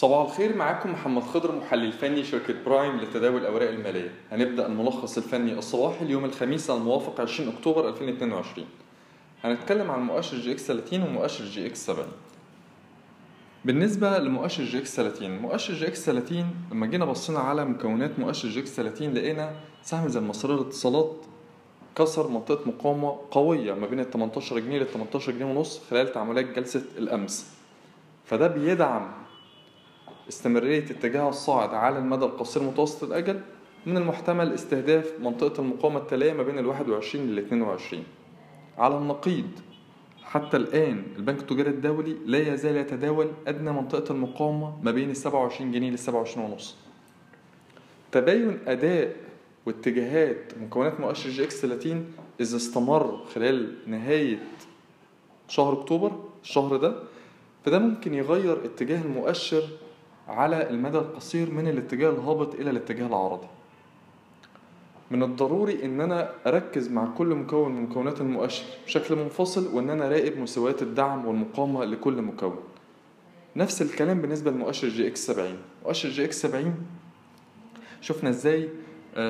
صباح الخير معاكم محمد خضر محلل فني شركة برايم لتداول الأوراق المالية. هنبدأ الملخص الفني الصباحي اليوم الخميس الموافق 20 أكتوبر 2022 هنتكلم عن مؤشر EGX 30 ومؤشر EGX 70 بالنسبة لمؤشر EGX 30 مؤشر EGX 30 لما جينا بصينا على مكونات مؤشر EGX 30 لقينا سهم زي المصرية للاتصالات كسر منطقة مقاومة قوية ما بين ال 18 جنيه لل 18 جنيه ونص خلال تعاملات جلسة الأمس. فده بيدعم استمرارية اتجاه الصاعد على المدى القصير متوسط الأجل من المحتمل استهداف منطقة المقاومة التالية ما بين ال 21 لل 22 على النقيض حتى الآن البنك التجاري الدولي لا يزال يتداول أدنى منطقة المقاومة ما بين ال 27 جنيه لل 27 ونص. تباين أداء واتجاهات مكونات مؤشر جي إكس 30 إذا استمر خلال نهاية شهر أكتوبر الشهر ده فده ممكن يغير اتجاه المؤشر على المدى القصير من الاتجاه الهابط إلى الاتجاه العرضي. من الضروري إن أنا أركز مع كل مكون من مكونات المؤشر بشكل منفصل وإن أنا أراقب مستويات الدعم والمقاومة لكل مكون. نفس الكلام بالنسبة لمؤشر EGX 70 مؤشر EGX 70 شفنا إزاي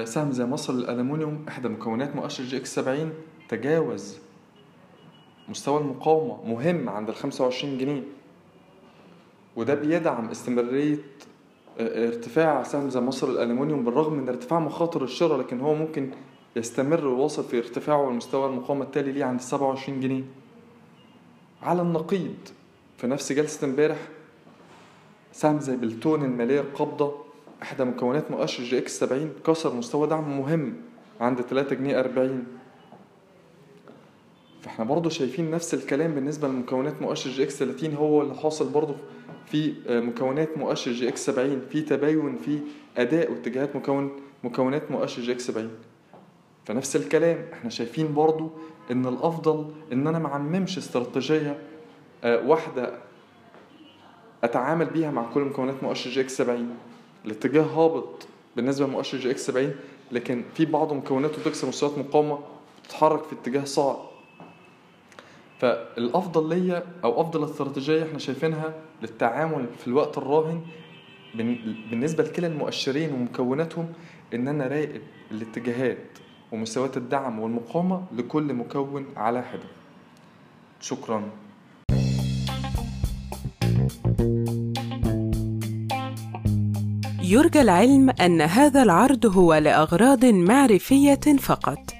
سهم زي مصر للالومنيوم إحدى مكونات مؤشر EGX 70 تجاوز مستوى المقاومة مهم عند ال 25 جنيه. وده بيدعم استمرارية ارتفاع سهم زي مصر الالومنيوم بالرغم من ارتفاع مخاطر الشراء لكن هو ممكن يستمر ويواصل في ارتفاعه لمستوى المقاومة التالي ليه عند 27 جنيه. على النقيض في نفس جلسة امبارح سهم زي بلتون المالية القابضة إحدى مكونات مؤشر EGX 70 كسر مستوى دعم مهم عند 3 جنيه 40 فاحنا برضو شايفين نفس الكلام بالنسبة لمكونات مؤشر EGX 30 هو اللي حاصل برضو في مكونات مؤشر EGX 70 في تباين في أداء واتجاهات مكون مكونات مؤشر EGX 70 فنفس الكلام إحنا شايفين برضو إن الأفضل إن أنا معممش استراتيجية واحدة أتعامل بيها مع كل مكونات مؤشر EGX 70 الاتجاه هابط بالنسبة لمؤشر جي إكس 70 لكن في بعض مكوناته تكسر مستويات مقاومة تتحرك في اتجاه صاعد فالأفضل ليا أو أفضل استراتيجية إحنا شايفينها للتعامل في الوقت الراهن بالنسبة لكلا المؤشرين ومكوناتهم إن أنا راقب الاتجاهات ومستويات الدعم والمقاومة لكل مكون على حدة. شكرا. يرجى العلم أن هذا العرض هو لأغراض معرفية فقط.